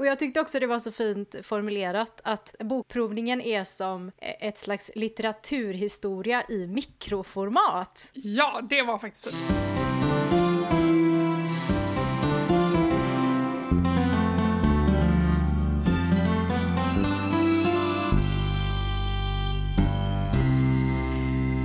Och jag tyckte också det var så fint formulerat att bokprovningen är som ett slags litteraturhistoria i mikroformat. Ja, det var faktiskt fint.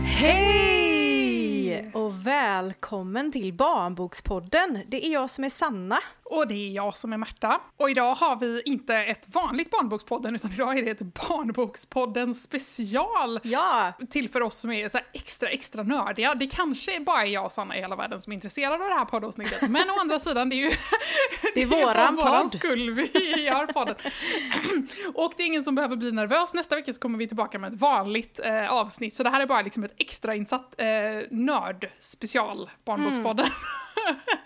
Hej! Och välkommen till Barnbokspodden. Det är jag som är Sanna. Och det är jag som är Märta. Och idag har vi inte ett vanligt Barnbokspodden, utan idag är det ett Barnbokspodden special. Ja! Till för oss som är så extra, extra nördiga. Det kanske bara är jag och Sanna i hela världen som är intresserade av det här poddavsnittet. Men å andra sidan, det är ju... Det är våran för våran podd. skull vi gör podden. och det är ingen som behöver bli nervös. Nästa vecka så kommer vi tillbaka med ett vanligt eh, avsnitt. Så det här är bara liksom ett extrainsatt eh, nörd-special, Barnbokspodden.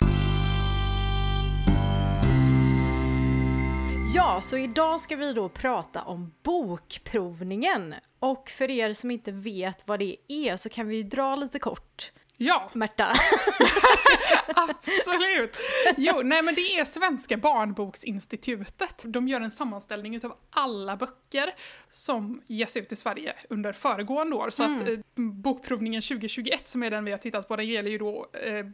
Ja, så idag ska vi då prata om bokprovningen. Och för er som inte vet vad det är så kan vi ju dra lite kort ja. Märta. Absolut! Jo, nej men det är Svenska barnboksinstitutet. De gör en sammanställning utav alla böcker som ges ut i Sverige under föregående år. Så att eh, bokprovningen 2021, som är den vi har tittat på, den gäller ju då eh,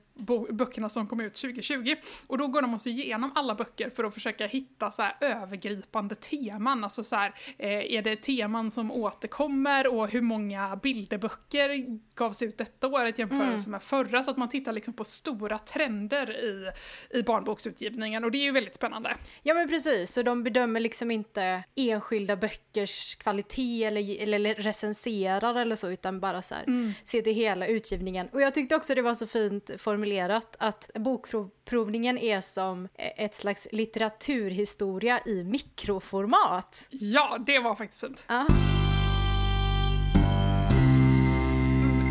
böckerna som kom ut 2020. Och då går de också igenom alla böcker för att försöka hitta så här övergripande teman. Alltså så här, eh, är det teman som återkommer och hur många bilderböcker gavs ut detta året jämfört med förra? Så att man tittar liksom på stora trender i, i barnboksutgivningen och det är ju väldigt spännande. Ja men precis, så de bedömer liksom inte enskilda böckers kvalitet eller, eller recenserar eller så utan bara så här, ser till hela utgivningen. Och jag tyckte också det var så fint formulerat att bokprovningen är som ett slags litteraturhistoria i mikroformat. Ja, det var faktiskt fint. Ja.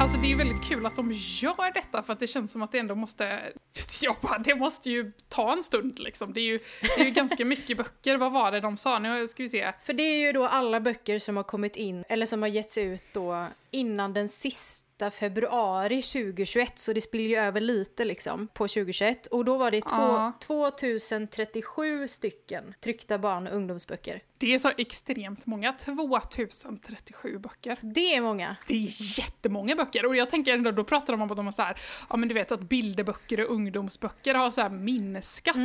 Alltså det är väldigt kul att de gör detta för att det känns som att det ändå måste jobba, det måste ju ta en stund liksom. Det är ju, det är ju ganska mycket böcker, vad var det de sa? Nu ska vi se. För det är ju då alla böcker som har kommit in, eller som har getts ut då innan den sista februari 2021, så det spiller ju över lite liksom på 2021. Och då var det två, Ja. 2037 stycken tryckta barn och ungdomsböcker. Det är så extremt många, 2037 böcker. Det är många. Det är jättemånga böcker och jag tänker ändå, då pratar de om att de har så här, ja men du vet att bilderböcker och ungdomsböcker har så här minskat.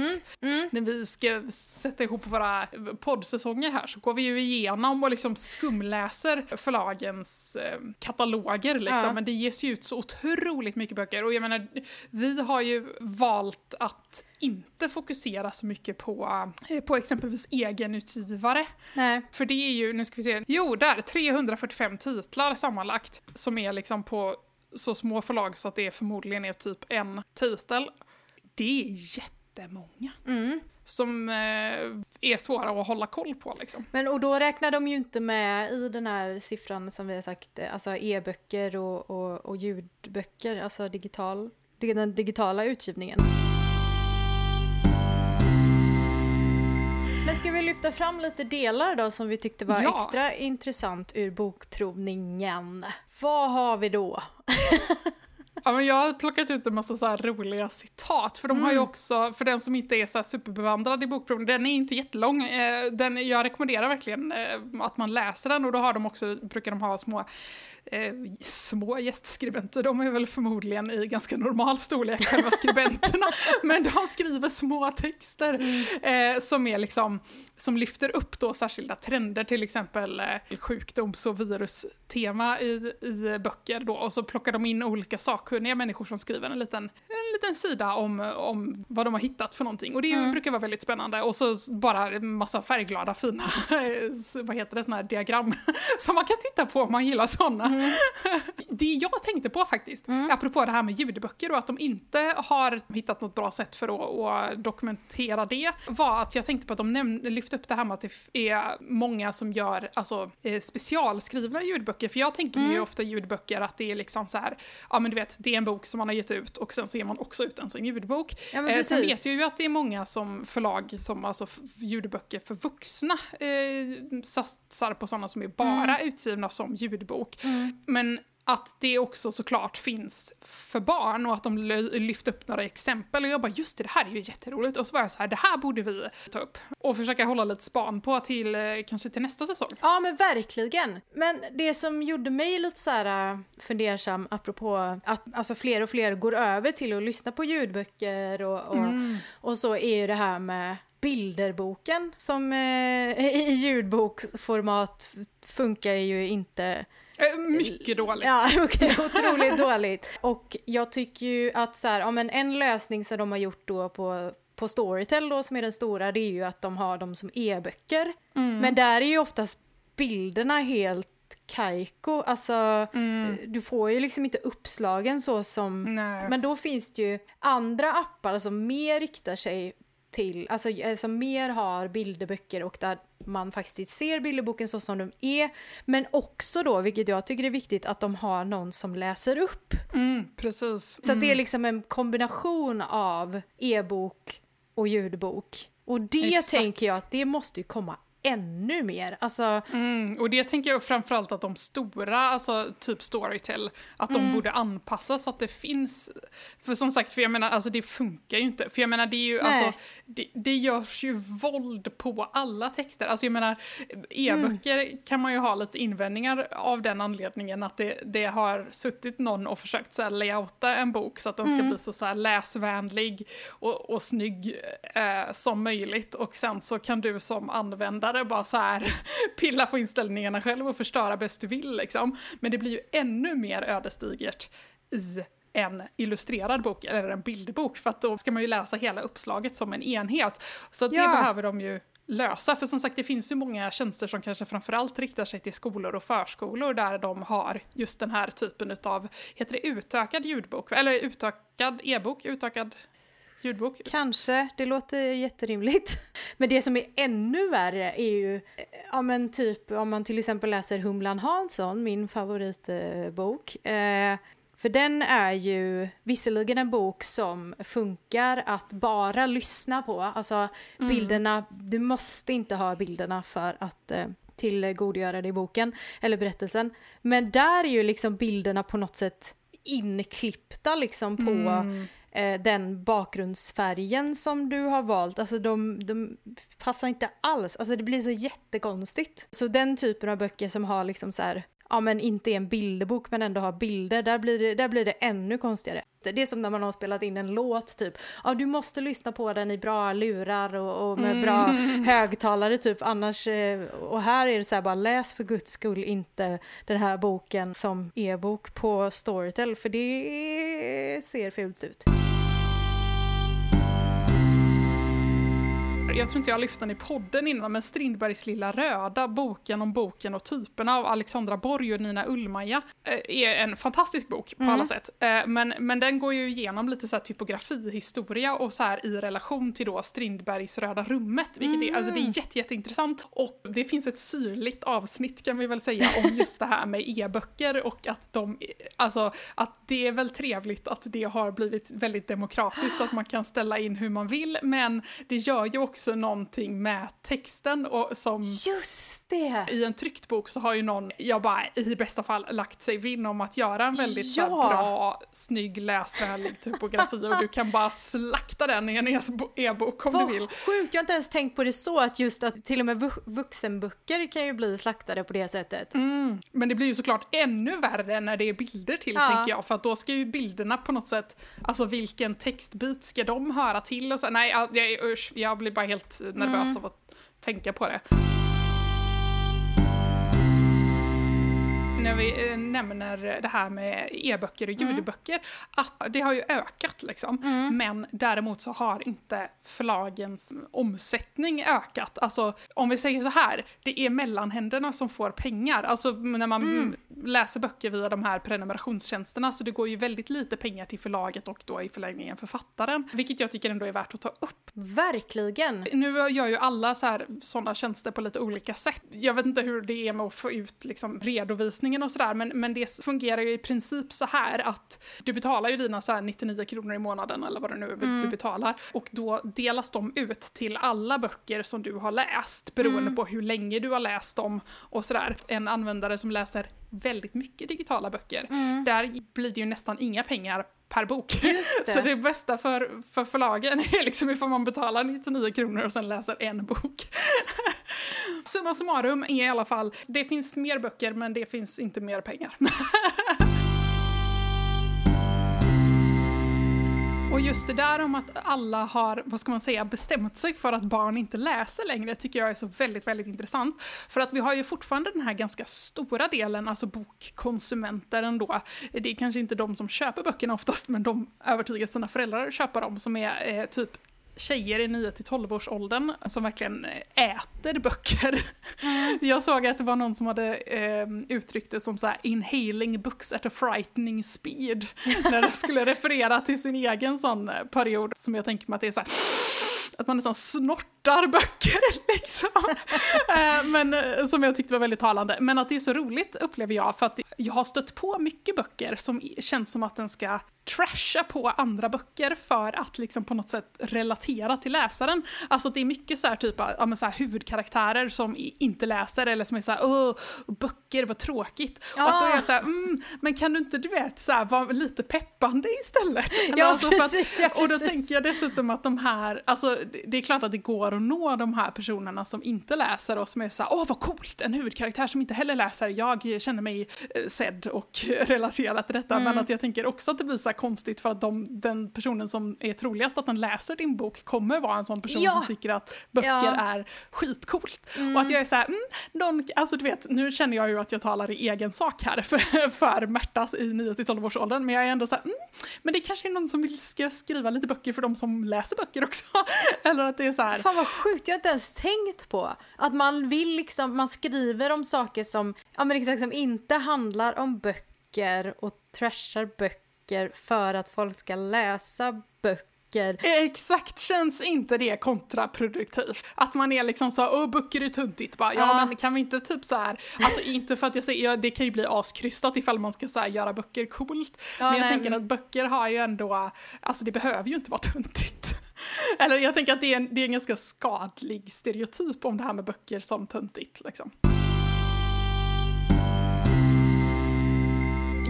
När vi ska sätta ihop våra poddsäsonger här så går vi ju igenom och liksom skumläser förlagens eh, kataloger liksom. Ja. Men det ges ju ut så otroligt mycket böcker och jag menar, vi har ju valt att inte fokusera så mycket på, eh, på exempelvis egenutgivare. Nej. För det är ju, nu ska vi se, jo där, 345 titlar sammanlagt som är liksom på så små förlag så att det förmodligen är typ en titel. Det är jättemånga. Mm. Som eh, är svåra att hålla koll på liksom. Men och då räknar de ju inte med i den här siffran som vi har sagt, eh, alltså e-böcker och, och, och ljudböcker, alltså digital, den digitala utgivningen. Men ska vi lyfta fram lite delar då som vi tyckte var Ja. extra intressant ur bokprovningen? Vad har vi då? Ja, men jag har plockat ut en massa så roliga citat, för de har ju också, för den som inte är så superbevandrad i bokprovning, den är inte jättelång, eh, den, jag rekommenderar verkligen eh, att man läser den och då har de också, brukar de ha små Eh, små gästskribenter, de är väl förmodligen i ganska normal storlek själva skribenterna, men de skriver små texter eh, som är liksom, som lyfter upp då särskilda trender, till exempel eh, sjukdoms och virustema i, i böcker då, och så plockar de in olika sakkunniga människor som skriver en liten, en liten sida om, om vad de har hittat för någonting, och det Mm. brukar vara väldigt spännande, och så bara en massa färgglada fina, vad heter det, såna här diagram som man kan titta på om man gillar sådana. Det jag tänkte på faktiskt, apropå det här med ljudböcker och att de inte har hittat något bra sätt för att, att dokumentera det, var att jag tänkte på att de lyfte upp det här med att det är många som gör alltså, eh, specialskrivna ljudböcker. För jag tänker mig ju ofta ljudböcker att det är liksom så här, ja men du vet, det är en bok som man har gett ut och sen så ger man också ut den som ljudbok. Ja, men Eh, sen vet jag ju att det är många som förlag som alltså ljudböcker för vuxna eh, satsar på sådana som är bara Mm. utgivna som ljudbok. Men att det också såklart finns för barn och att de lyfte upp några exempel och jag bara just det, det här är ju jätteroligt och så var jag så här, det här borde vi ta upp och försöka hålla lite span på till eh, kanske till nästa säsong. Ja men verkligen. Men det som gjorde mig lite så här äh, fundersam apropå att alltså fler och fler går över till att lyssna på ljudböcker och, och, mm. och så är ju det här med bilderboken som eh, i ljudboksformat funkar ju inte eh, mycket dåligt. Ja, okay, otroligt dåligt. Och jag tycker ju att så här, ja, men en lösning som de har gjort då på, på Storytel då, som är den stora, det är ju att de har dem som e-böcker. Mm. Men där är ju oftast bilderna helt kajko, alltså mm. du får ju liksom inte uppslagen så som, Nej. men då finns det ju andra appar som mer riktar sig till, alltså som mer har bilderböcker och där man faktiskt ser bilderboken så som de är. Men också då, vilket jag tycker är viktigt, att de har någon som läser upp. Mm, precis. Så mm. det är liksom en kombination av e-bok och ljudbok. Och det Exakt. tänker jag att det måste ju komma ännu mer. Alltså... Mm, och det tänker jag framförallt att de stora, alltså typ Storytel, att de mm. borde anpassas så att det finns. För som sagt, för jag menar, alltså det funkar ju inte. För jag menar, det är ju, alltså, det, det görs ju våld på alla texter. Alltså jag menar, e-böcker mm. kan man ju ha lite invändningar av den anledningen att det, det har suttit någon och försökt så här, layouta en bok så att den ska mm. bli så, så här, läsvänlig och, och snygg eh, som möjligt. Och sen så kan du som användare användare bara så här pilla på inställningarna själv och förstöra bäst du vill liksom. Men det blir ju ännu mer ödesdigert i en illustrerad bok eller en bildbok för att då ska man ju läsa hela uppslaget som en enhet. Så det ja. behöver de ju lösa. För som sagt, det finns ju många tjänster som kanske framförallt riktar sig till skolor och förskolor där de har just den här typen av, heter det utökad ljudbok? Eller utökad e-bok? Utökad ljudbok? Kanske, det låter jätterimligt. Men det som är ännu värre är ju, ja men typ om man till exempel läser Humlan Hansson, min favoritbok. Eh, för den är ju visserligen en bok som funkar att bara lyssna på, alltså mm. bilderna, du måste inte ha bilderna för att eh, tillgodogöra dig boken eller berättelsen. Men där är ju liksom bilderna på något sätt inklippta liksom på mm eh, den bakgrundsfärgen som du har valt, alltså de, de passar inte alls, alltså det blir så jättekonstigt. Så den typen av böcker som har liksom så här, ja men inte är en bilderbok men ändå har bilder, där blir, det, där blir det ännu konstigare. Det är som när man har spelat in en låt typ, ja du måste lyssna på den i bra lurar och, och med mm. bra högtalare typ, annars, eh, och här är det så här bara läs för guds skull inte den här boken som e-bok på Storytel för det ser fult ut. Jag tror inte jag har lyft den i podden innan, men Strindbergs Lilla Röda, boken om boken och typerna av Alexandra Borg och Nina Ullmaja, eh, är en fantastisk bok på mm. alla sätt. Eh, men, men den går ju igenom lite så här typografihistoria och så här i relation till då Strindbergs Röda rummet, vilket mm. är, alltså det är mm. jätte, jätteintressant. Och det finns ett syrligt avsnitt kan vi väl säga om just det här med e-böcker och att de, alltså att det är väl trevligt att det har blivit väldigt demokratiskt att man kan ställa in hur man vill, men det gör ju också också någonting med texten och som... Just det! I en tryckt bok så har ju någon, jag bara i bästa fall lagt sig vinn om att göra en väldigt ja. bra, snygg, läsvänlig typografi och du kan bara slakta den i en e-bok om Vad du vill. sjukt, jag har inte ens tänkt på det så att just att till och med vuxenböcker kan ju bli slaktade på det sättet. Mm. Men det blir ju såklart ännu värre när det är bilder till ja. tänker jag, för att då ska ju bilderna på något sätt, alltså vilken textbit ska de höra till och så, nej jag, usch, jag blir bara helt nervös mm. av att tänka på det. När vi eh, nämner det här med e-böcker och mm. ljudböcker, mm. att det har ju ökat liksom. Mm. Men däremot så har inte förlagens omsättning ökat. Alltså om vi säger så här, det är mellanhänderna som får pengar. Alltså när man mm. läser böcker via de här prenumerationstjänsterna så det går ju väldigt lite pengar till förlaget och då i förlängningen författaren. Vilket jag tycker ändå är värt att ta upp. Verkligen! Nu gör ju alla sådana tjänster på lite olika sätt. Jag vet inte hur det är med att få ut liksom, redovisningen utgivningen och sådär, men, men det fungerar ju i princip så här att du betalar ju dina så 99 kronor i månaden eller vad det nu är mm. du betalar och då delas de ut till alla böcker som du har läst beroende mm. på hhur länge du har läst dem och sådär. En användare som läser väldigt mycket digitala böcker, mm. där blir det ju nästan inga pengar per bok. Det. Så det bästa för, för förlagen är liksom ifall man betalar 99 kronor och sen läser en bok. Summa summarum är i alla fall, det finns mer böcker men det finns inte mer pengar. Och just det där om att alla har, vad ska man säga, bestämt sig för att barn inte läser längre tycker jag är så väldigt, väldigt intressant. För att vi har ju fortfarande den här ganska stora delen, alltså bokkonsumenter ändå. Det är kanske inte de som köper böckerna oftast, men de övertygar sina föräldrar att köpa dem, som är eh, typ tjejer i 9-12 års åldern som verkligen äter böcker. Mm. Jag såg att det var någon som hade eh, uttryckt det som så här, inhaling books at a frightening speed. när det skulle referera till sin egen sån period som jag tänker mig att det är så här, att man nästan snortar böcker liksom. Eh, men eh, som jag tyckte var väldigt talande. Men att det är så roligt upplever jag för att jag har stött på mycket böcker som känns som att den ska trasha på andra böcker för att liksom på något sätt relatera till läsaren. Alltså det är mycket så här typ ja, men så här huvudkaraktärer som inte läser eller som är så här åh, böcker, vad tråkigt. Ja. Och att då är jag så här, mm, men kan du inte du vet så här, vara lite peppande istället? ja, alltså precis, att, ja, Och då tänker jag dessutom att de här, alltså det är klart att det går att nå de här personerna som inte läser och som är så här, åh vad coolt, en huvudkaraktär som inte heller läser, jag känner mig eh, sedd och relaterad till detta, mm. men att jag tänker också att det blir så här konstigt för att de, den personen som är troligast att den läser din bok kommer vara en sån person ja. som tycker att böcker ja. är skitcoolt. Mm. Och att jag är såhär, mm, någon, alltså du vet, nu känner jag ju att jag talar i egen sak här för, för Märtas i 9-12 års åldern, men jag är ändå såhär, mm, men det kanske är någon som vill ska skriva lite böcker för de som läser böcker också. Eller att det är så här. Fan vad sjukt, jag har inte ens tänkt på att man vill liksom, man skriver om saker som, ja men exakt som inte handlar om böcker och trashar böcker böcker för att folk ska läsa böcker. Exakt, känns inte det kontraproduktivt? Att man är liksom så, åh böcker är tuntigt, bara, ja, ja men kan vi inte typ så här, alltså inte för att jag säger, ja, det kan ju bli askrystat ifall man ska så här, göra böcker coolt, ja, men jag nej, tänker men... att böcker har ju ändå, alltså det behöver ju inte vara tuntigt. Eller jag tänker att det är, en, det är en ganska skadlig stereotyp om det här med böcker som tuntigt liksom.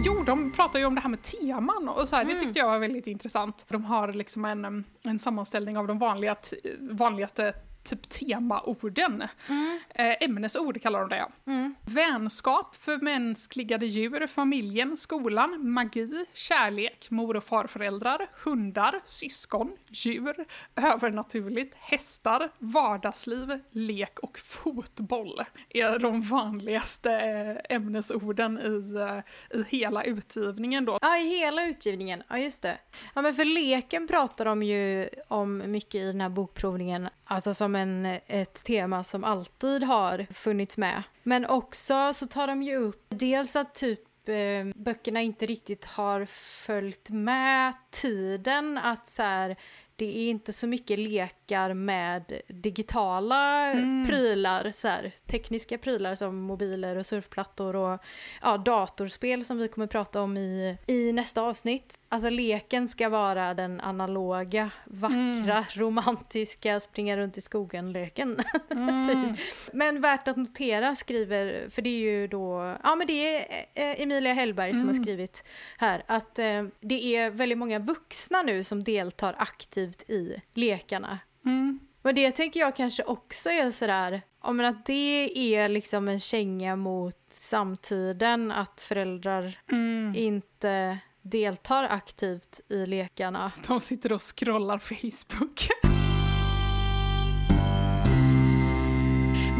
Jo, de pratar ju om det här med teman och så här, mm. det tyckte jag var väldigt intressant. De har liksom en, en sammanställning av de vanliga, vanligaste typ temaorden. Mm. Eh, ämnesord kallar de det. Mm. Vänskap, förmänskligade djur, familjen, skolan, magi, kärlek, mor och farföräldrar, hundar, syskon, djur, övernaturligt, hästar, vardagsliv, lek och fotboll är de vanligaste eh, ämnesorden i, eh, i hela utgivningen då. Ja, i hela utgivningen, ja just det. Ja men för leken pratar de ju om mycket i den här bokprovningen, alltså som en, ett tema som alltid har funnits med. Men också så tar de ju upp dels att typ eh, böckerna inte riktigt har följt med tiden. Att så här, det är inte så mycket lekar med digitala mm. prylar, så här, tekniska prylar som mobiler och surfplattor och ja, datorspel som vi kommer prata om i, i nästa avsnitt. Alltså leken ska vara den analoga, vackra, mm. romantiska, springa runt i skogen-leken. Mm. typ. Men värt att notera skriver, för det är ju då, ja men det är eh, Emilia Hellberg som har mm. skrivit här, att eh, det är väldigt många vuxna nu som deltar aktivt i lekarna. Mm. Men det tänker jag kanske också är sådär, om att det är liksom en känga mot samtiden, att föräldrar mm. inte deltar aktivt i lekarna. De sitter och scrollar Facebook.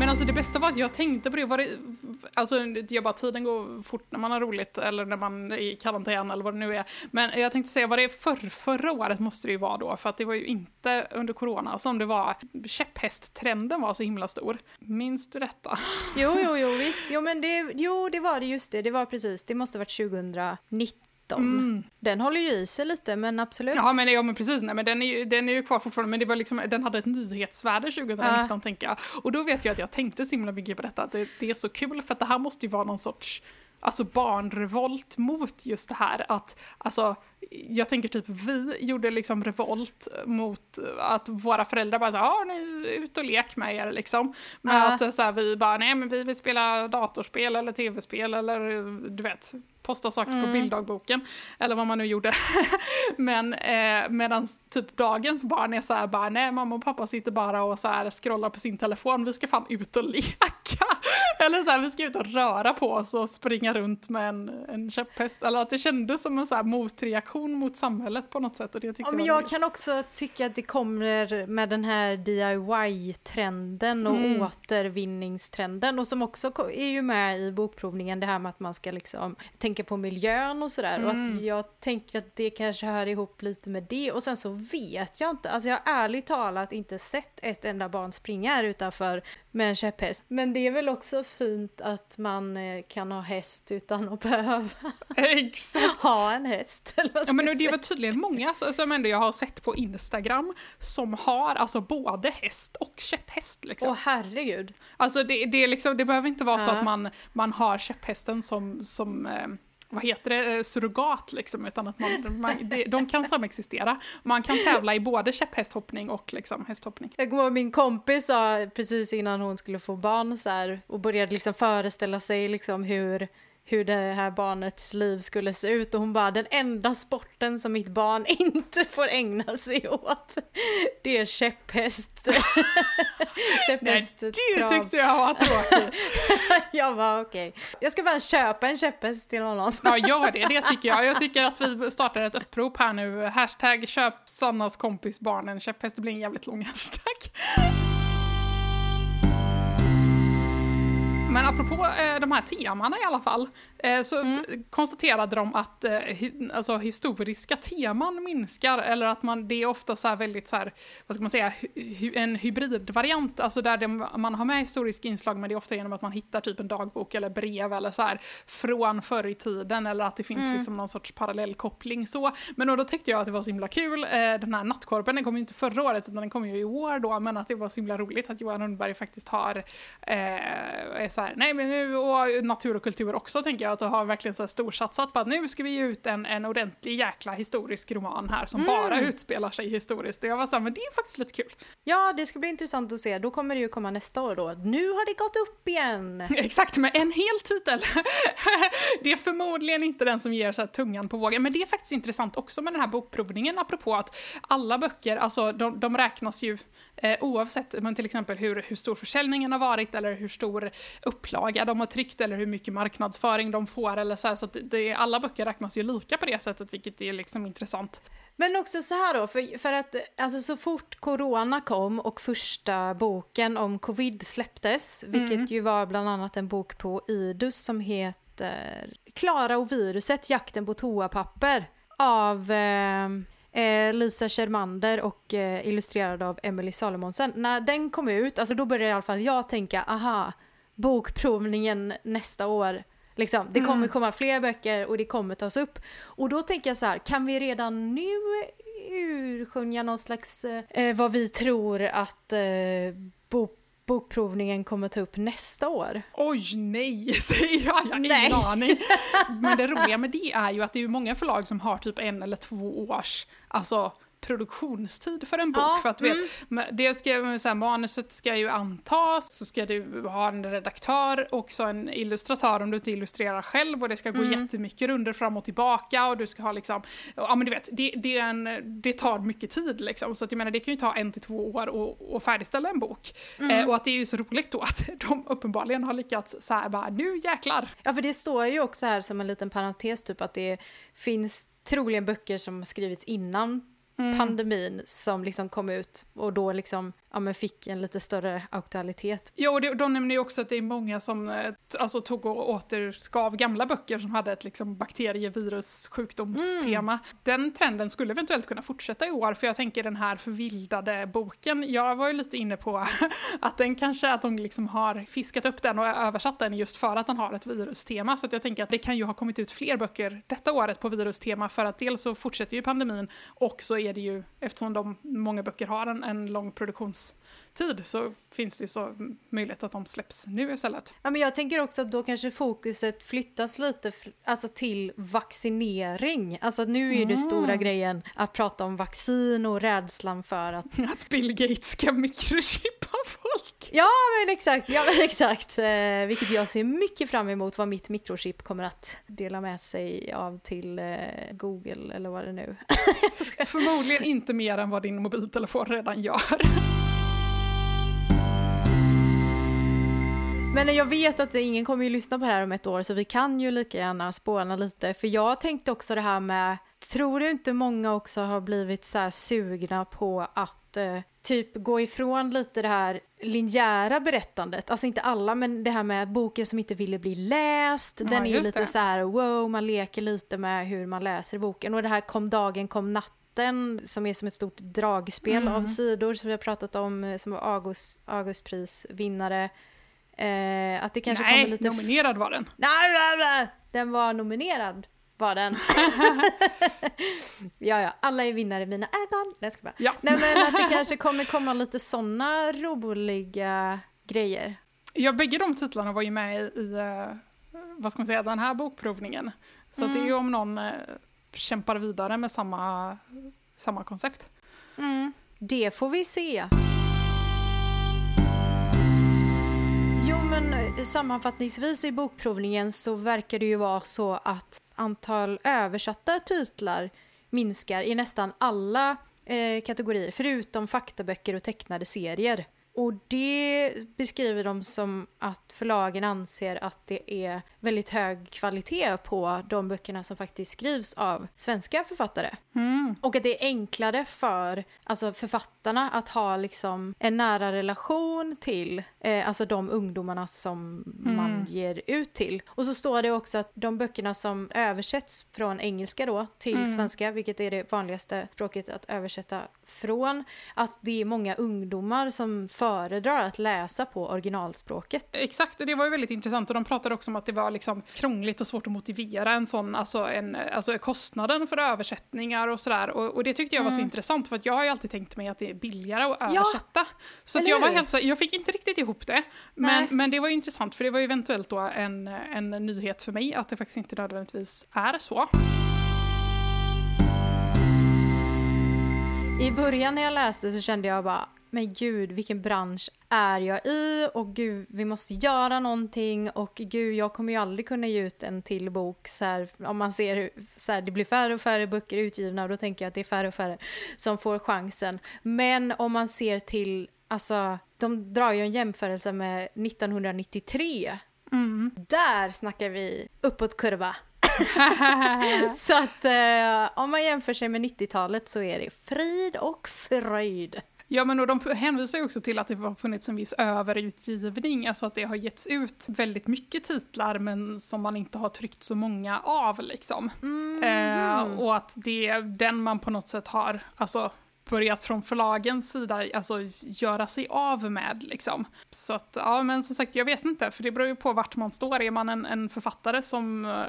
Men alltså det bästa var att jag tänkte på det, var det alltså jag bara tiden går fort när man har roligt eller när man är i karantän eller vad det nu är. Men jag tänkte säga vad det för förra året måste det ju vara då, för att det var ju inte under corona som det var, käpphästtrenden var så himla stor. Minns du detta? Jo, jo, jo, visst. Jo, men det, jo, det var det just det, det var precis, det måste ha varit 2019 Mm. Den håller ju i sig lite, men absolut. Ja, men, ja, men precis. Nej, men den, är ju, den är ju kvar fortfarande, men det var liksom, den hade ett nyhetsvärde 2019, ja. tänker jag. Och då vet jag att jag tänkte så himla mycket på detta, att det, det, är så kul, för att det här måste ju vara någon sorts alltså barnrevolt mot just det här att, alltså jag tänker typ vi gjorde liksom revolt mot att våra föräldrar bara sa ja nu ut och lek med er liksom. Med uh. att så här, vi bara nej men vi vill spela datorspel eller tv-spel eller du vet posta saker mm. på bilddagboken, eller vad man nu gjorde. Men eh, medan typ dagens barn är så här bara, nej mamma och pappa sitter bara och så här scrollar på sin telefon, vi ska fan ut och leka. eller så här, vi ska ut och röra på oss och springa runt med en, en käpphäst. Eller att det kändes som en så här motreaktion mot samhället på något sätt. Och det ja, men jag kan också tycka att det kommer med den här DIY-trenden och mm. återvinningstrenden och som också är ju med i bokprovningen, det här med att man ska liksom tänka på miljön och sådär. Mm. Och att mm. jag tänker att det kanske hör ihop lite med det. Och sen så vet jag inte, alltså jag har ärligt talat inte sett ett enda barn springa här utanför med en käpphäst. Men det är väl också fint att man eh, kan ha häst utan att behöva ha en häst. ja, men det var tydligen många som ändå jag har sett på Instagram som har alltså både häst och käpphäst. Liksom. Åh herregud. Alltså det, det, liksom, det behöver inte vara ja. så att man, man har käpphästen som, som eh, vad heter det, eh, surrogat liksom, utan att man, man de kan samexistera. Man kan tävla i både käpphästhoppning och liksom hästhoppning. Jag kommer min kompis sa precis innan hon skulle få barn så här, och började liksom föreställa sig liksom hur hur det här barnets liv skulle se ut och hon bara den enda sporten som mitt barn inte får ägna sig åt det är käpphäst. käpphäst Nej, det tyckte jag var tråkigt. jag var okej. Okay. Jag ska bara köpa en käpphäst till honom. ja, gör det. Det tycker jag. Jag tycker att vi startar ett upprop här nu. Hashtag köp Sannas kompis barn en käpphäst. Det blir en jävligt lång hashtag. Men apropå eh, de här temana i alla fall, så mm. konstaterade de att eh, alltså, historiska teman minskar, eller att man, det är ofta så väldigt så här, vad ska man säga, en hybridvariant, alltså där det, man har med historiska inslag, men det är ofta genom att man hittar typ en dagbok eller brev eller så här från förr i tiden, eller att det finns mm. liksom någon sorts parallellkoppling så. Men då, då tyckte jag att det var så himla kul, eh, den här nattkorpen, den kom ju inte förra året, utan den kom ju i år då, men att det var så himla roligt att Johan Rundberg faktiskt har, eh, är så här, nej men nu, och natur och kultur också tänker jag, att du har verkligen så här storsatsat på att nu ska vi ge ut en, en ordentlig jäkla historisk roman här som mm. bara utspelar sig historiskt. Och jag var såhär, men det är faktiskt lite kul. Ja, det ska bli intressant att se. Då kommer det ju komma nästa år då. Nu har det gått upp igen! Exakt, med en hel titel. det är förmodligen inte den som ger så tungan på vågen, men det är faktiskt intressant också med den här bokprovningen, apropå att alla böcker, alltså de, de räknas ju Eh, oavsett men till exempel hur, hur stor försäljningen har varit eller hur stor upplaga de har tryckt eller hur mycket marknadsföring de får eller så här, så det, alla böcker räknas ju lika på det sättet vilket är liksom intressant. Men också så här då, för, för att alltså, så fort corona kom och första boken om covid släpptes, vilket mm. ju var bland annat en bok på Idus som heter Klara och viruset, jakten på toapapper av eh, Eh, Lisa Schermander och eh, illustrerad av Emily Salomonsen. När den kom ut, alltså då började i alla fall jag tänka, aha, bokprovningen nästa år. Liksom, det kommer mm. komma fler böcker och det kommer tas upp. Och då tänker jag så här, kan vi redan nu urskönja någon slags, eh, vad vi tror att eh, bok bokprovningen kommer ta upp nästa år. Oj nej, säger jag. Jag har ingen aning. Men det roliga med det är ju att det är många förlag som har typ en eller två års, alltså produktionstid för en bok. Ja, för att vet, mm. det ska, så här, manuset ska ju antas, så ska du ha en redaktör och så en illustratör om du inte illustrerar själv och det ska gå mm. jättemycket runder fram och tillbaka och du ska ha liksom, ja men du vet, det, det, en, det tar mycket tid liksom. Så att jag menar det kan ju ta en till två år och, och färdigställa en bok. Mm. Eh, och att det är ju så roligt då att de uppenbarligen har lyckats så här bara, nu jäklar. Ja för det står ju också här som en liten parentes typ att det finns troligen böcker som skrivits innan mm. pandemin som liksom kom ut och då liksom ja, men fick en lite större aktualitet. Ja, och de nämner ju också att det är många som eh, alltså, tog och återskav gamla böcker som hade ett liksom, bakterie, virus, sjukdomstema. Mm. Den trenden skulle eventuellt kunna fortsätta i år, för jag tänker den här förvildade boken, jag var ju lite inne på att den kanske, att de liksom har fiskat upp den och översatt den just för att den har ett virustema, så att jag tänker att det kan ju ha kommit ut fler böcker detta året på virustema, för att dels så fortsätter ju pandemin, och så är det ju, eftersom de, många böcker har en, en lång produktions distributionstid så finns det ju så möjlighet att de släpps nu istället. Ja, men jag tänker också att då kanske fokuset flyttas lite alltså till vaccinering. Alltså nu är mm. det stora grejen att prata om vaccin och rädslan för att... Att Bill Gates ska mikrochippa folk! Ja men exakt, ja men exakt. Eh, vilket jag ser mycket fram emot vad mitt mikrochip kommer att dela med sig av till eh, Google eller vad det nu Förmodligen inte mer än vad din mobiltelefon redan gör. Men jag vet att ingen kommer ju lyssna på det här om ett år så vi kan ju lika gärna spåna lite. För jag tänkte också det här med, tror du inte många också har blivit så sugna på att eh, typ gå ifrån lite det här linjära berättandet, alltså inte alla men det här med boken som inte ville bli läst, ja, den är lite det. så här wow, man leker lite med hur man läser boken och det här kom dagen, kom natten som är som ett stort dragspel mm. av sidor som vi har pratat om eh, som var August, Augustprisvinnare Eh, att det kanske Nej, kommer lite... nominerad var den. Nej, den var nominerad var den. ja, ja, alla är vinnare i mina ögon. Nej, ska bara. Ja. Nej, men att det kanske kommer komma lite sådana roliga grejer. Ja, bägge de titlarna var ju med i, eh, vad ska man säga, den här bokprovningen. Så mm. det är ju om någon äh, kämpar vidare med samma, samma koncept. Mm. Det får vi se. Sammanfattningsvis i bokprovningen så verkar det ju vara så att antal översatta titlar minskar i nästan alla eh, kategorier, förutom faktaböcker och tecknade serier. Och det beskriver de som att förlagen anser att det är väldigt hög kvalitet på de böckerna som faktiskt skrivs av svenska författare. Mm. Och att det är enklare för alltså författarna att ha liksom en nära relation till eh, alltså de ungdomarna som mm. man ger ut till. Och så står det också att de böckerna som översätts från engelska då till mm. svenska, vilket är det vanligaste språket att översätta från, att det är många ungdomar som föredrar att läsa på originalspråket. Exakt, och det var ju väldigt intressant och de pratade också om att det var liksom krångligt och svårt att motivera en sån, alltså, en, alltså kostnaden för översättningar och sådär. Och, och det tyckte jag var så mm. intressant för att jag har ju alltid tänkt mig att det är billigare att översätta. Ja, så att jag var helt så, jag fick inte riktigt ihop det. Men, men det var intressant för det var ju eventuellt då en, en nyhet för mig att det faktiskt inte nödvändigtvis är så. I början när jag läste så kände jag bara, men gud vilken bransch är jag i och gud vi måste göra någonting och gud jag kommer ju aldrig kunna ge ut en till bok så här, om man ser hur så här, det blir färre och färre böcker utgivna och då tänker jag att det är färre och färre som får chansen. Men om man ser till, alltså de drar ju en jämförelse med 1993. Mm. Där snackar vi uppåtkurva. så att eh, om man jämför sig med 90-talet så är det frid och fröjd. Ja, men och de hänvisar ju också till att det har funnits en viss överutgivning, alltså att det har getts ut väldigt mycket titlar men som man inte har tryckt så många av liksom. Mm. Eh, och att det är den man på något sätt har, alltså börjat från förlagens sida alltså, göra sig av med. Liksom. Så att, ja men som sagt, jag vet inte, för det beror ju på vart man står. Är man en, en författare som uh,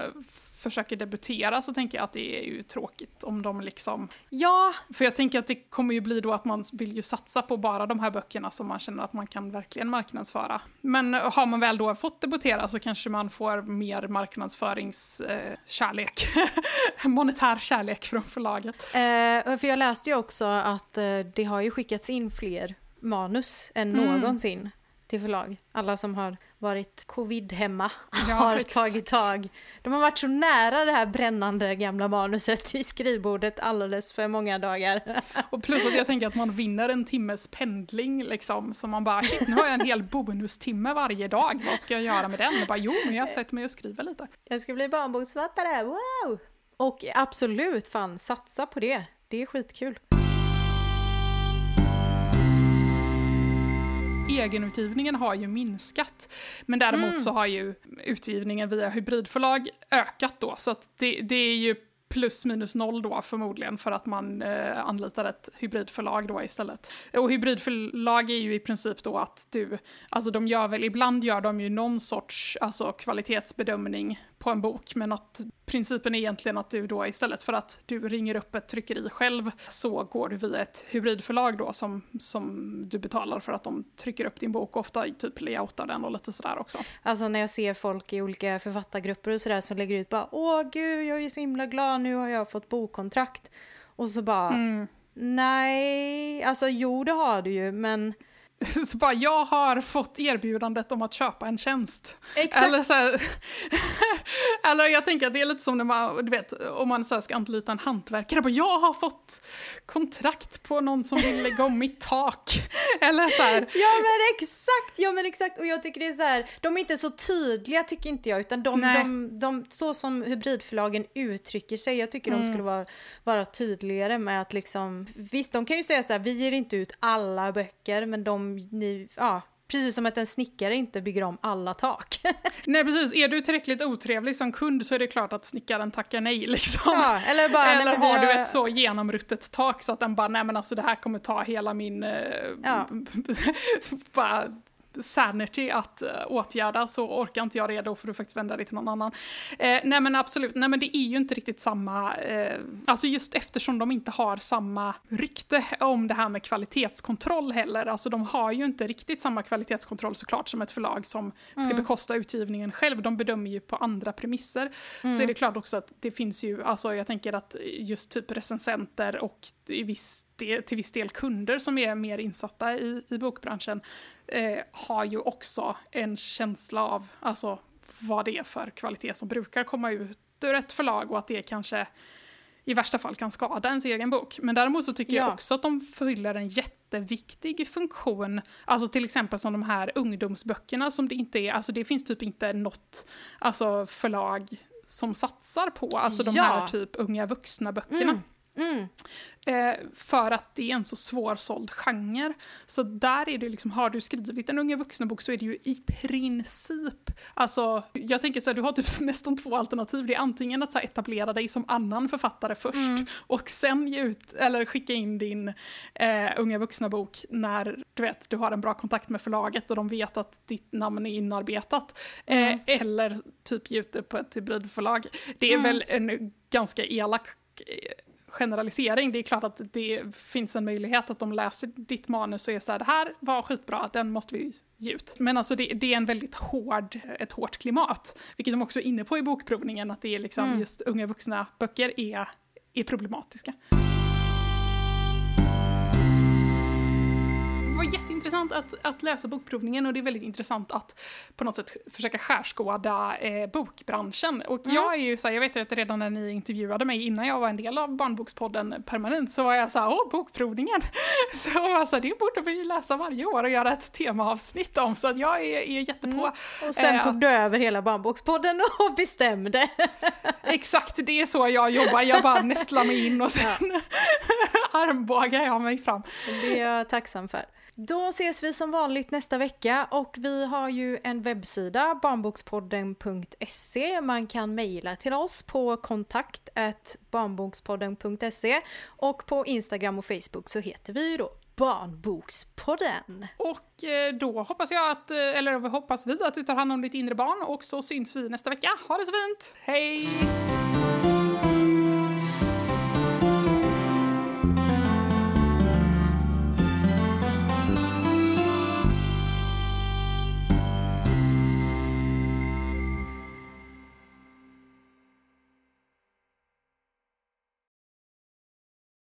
försöker debutera så tänker jag att det är ju tråkigt om de liksom... Ja! För jag tänker att det kommer ju bli då att man vill ju satsa på bara de här böckerna som man känner att man kan verkligen marknadsföra. Men har man väl då fått debutera så kanske man får mer marknadsföringskärlek. Eh, Monetär kärlek från förlaget. Eh, för jag läste ju också att eh, det har ju skickats in fler manus än mm. någonsin till förlag. Alla som har varit covid hemma ja, har exakt. tagit tag. De har varit så nära det här brännande gamla manuset i skrivbordet alldeles för många dagar. Och plus att jag tänker att man vinner en timmes pendling liksom, så man bara shit nu har jag en hel bonustimme varje dag, vad ska jag göra med den? Och bara jo, men jag sätter mig och skriver lite. Jag ska bli barnboksförfattare, wow! Och absolut, fan satsa på det, det är skitkul. Egenutgivningen har ju minskat. Men däremot mm. så har ju utgivningen via hybridförlag ökat då, så att det, det är ju plus minus noll då förmodligen för att man eh, anlitar ett hybridförlag då istället. Och hybridförlag är ju i princip då att du, alltså de gör väl, ibland gör de ju någon sorts alltså kvalitetsbedömning på en bok, men att principen är egentligen att du då istället för att du ringer upp ett tryckeri själv så går du via ett hybridförlag då som, som du betalar för att de trycker upp din bok, ofta typ layoutar den och lite sådär också. Alltså när jag ser folk i olika författargrupper och sådär som lägger ut bara åh gud jag är så himla glad nu har jag fått bokkontrakt och så bara mm. nej, alltså jo det har du ju men så bara, jag har fått erbjudandet om att köpa en tjänst. Exakt. Eller så här, eller jag tänker att det är lite som när man, du vet, om man så ska anlita en hantverkare. Bara, jag har fått kontrakt på någon som vill lägga om mitt tak. Eller så här. Ja men exakt, ja men exakt. Och jag tycker det är så här, de är inte så tydliga tycker inte jag, utan de, de, de, så som hybridförlagen uttrycker sig, jag tycker mm. de skulle vara, vara tydligare med att liksom, visst de kan ju säga så här, vi ger inte ut alla böcker, men de ni, ja, Precis som att en snickare inte bygger om alla tak. nej precis, är du tillräckligt otrevlig som kund så är det klart att snickaren tackar nej liksom. Ja, eller bara, eller nej, har du ett så genomruttet tak så att den bara, nej men alltså det här kommer ta hela min... Eh, ja. bara sanity att uh, åtgärda så orkar inte jag det, då får du faktiskt vända dig till någon annan. Eh, nej men absolut, nej men det är ju inte riktigt samma, eh, alltså just eftersom de inte har samma rykte om det här med kvalitetskontroll heller, alltså de har ju inte riktigt samma kvalitetskontroll såklart som ett förlag som ska mm. bekosta utgivningen själv, de bedömer ju på andra premisser. Mm. Så är det klart också att det finns ju, alltså jag tänker att just typ recensenter och i viss del, till viss del kunder som är mer insatta i, i bokbranschen eh, har ju också en känsla av alltså, vad det är för kvalitet som brukar komma ut ur ett förlag och att det kanske i värsta fall kan skada ens egen bok. Men däremot så tycker ja. jag också att de fyller en jätteviktig funktion. Alltså till exempel som de här ungdomsböckerna som det inte är, alltså det finns typ inte något alltså förlag som satsar på, alltså de ja. här typ unga vuxna böckerna. Mm. Mm. Eh, för att det är en så svårsåld genre. Så där är det liksom, har du skrivit en unga vuxna-bok så är det ju i princip, alltså jag tänker så här, du har typ nästan två alternativ. Det är antingen att så här, etablera dig som annan författare först mm. och sen ge ut, eller skicka in din eh, unga vuxna-bok när du vet, du har en bra kontakt med förlaget och de vet att ditt namn är inarbetat. Eh, mm. eller typ ge ut det på ett hybridförlag. Det är mm. väl en ganska elak generalisering. Det är klart att det finns en möjlighet att de läser ditt manus och är så här, det här var skitbra, den måste vi ge ut. Men alltså det, det, är en väldigt hård, ett hårt klimat, vilket de också är inne på i bokprovningen, att det är liksom mm. just unga vuxna böcker är, är problematiska. Jätteintressant att, att läsa bokprovningen och det är väldigt intressant att på något sätt försöka skärskåda eh, bokbranschen. Och mm. jag är ju så här, jag vet ju att redan när ni intervjuade mig innan jag var en del av Barnbokspodden permanent så var jag så här, åh, bokprovningen! Så jag var så här, det borde vi läsa varje år och göra ett temaavsnitt om, så att jag är, är jättepå. Mm. Och sen eh, tog du över hela Barnbokspodden och bestämde. Exakt, det är så jag jobbar, jag bara nästlar mig in och sen ja. armbågar jag mig fram. Det är jag tacksam för. Då ses vi som vanligt nästa vecka och vi har ju en webbsida, barnbokspodden.se. Man kan mejla till oss på kontakt barnbokspodden.se och på Instagram och Facebook så heter vi ju då Barnbokspodden. Och eh, då hoppas jag att, eh, eller hoppas vi att du tar hand om ditt inre barn och så syns vi nästa vecka. Ha det så fint! Hej!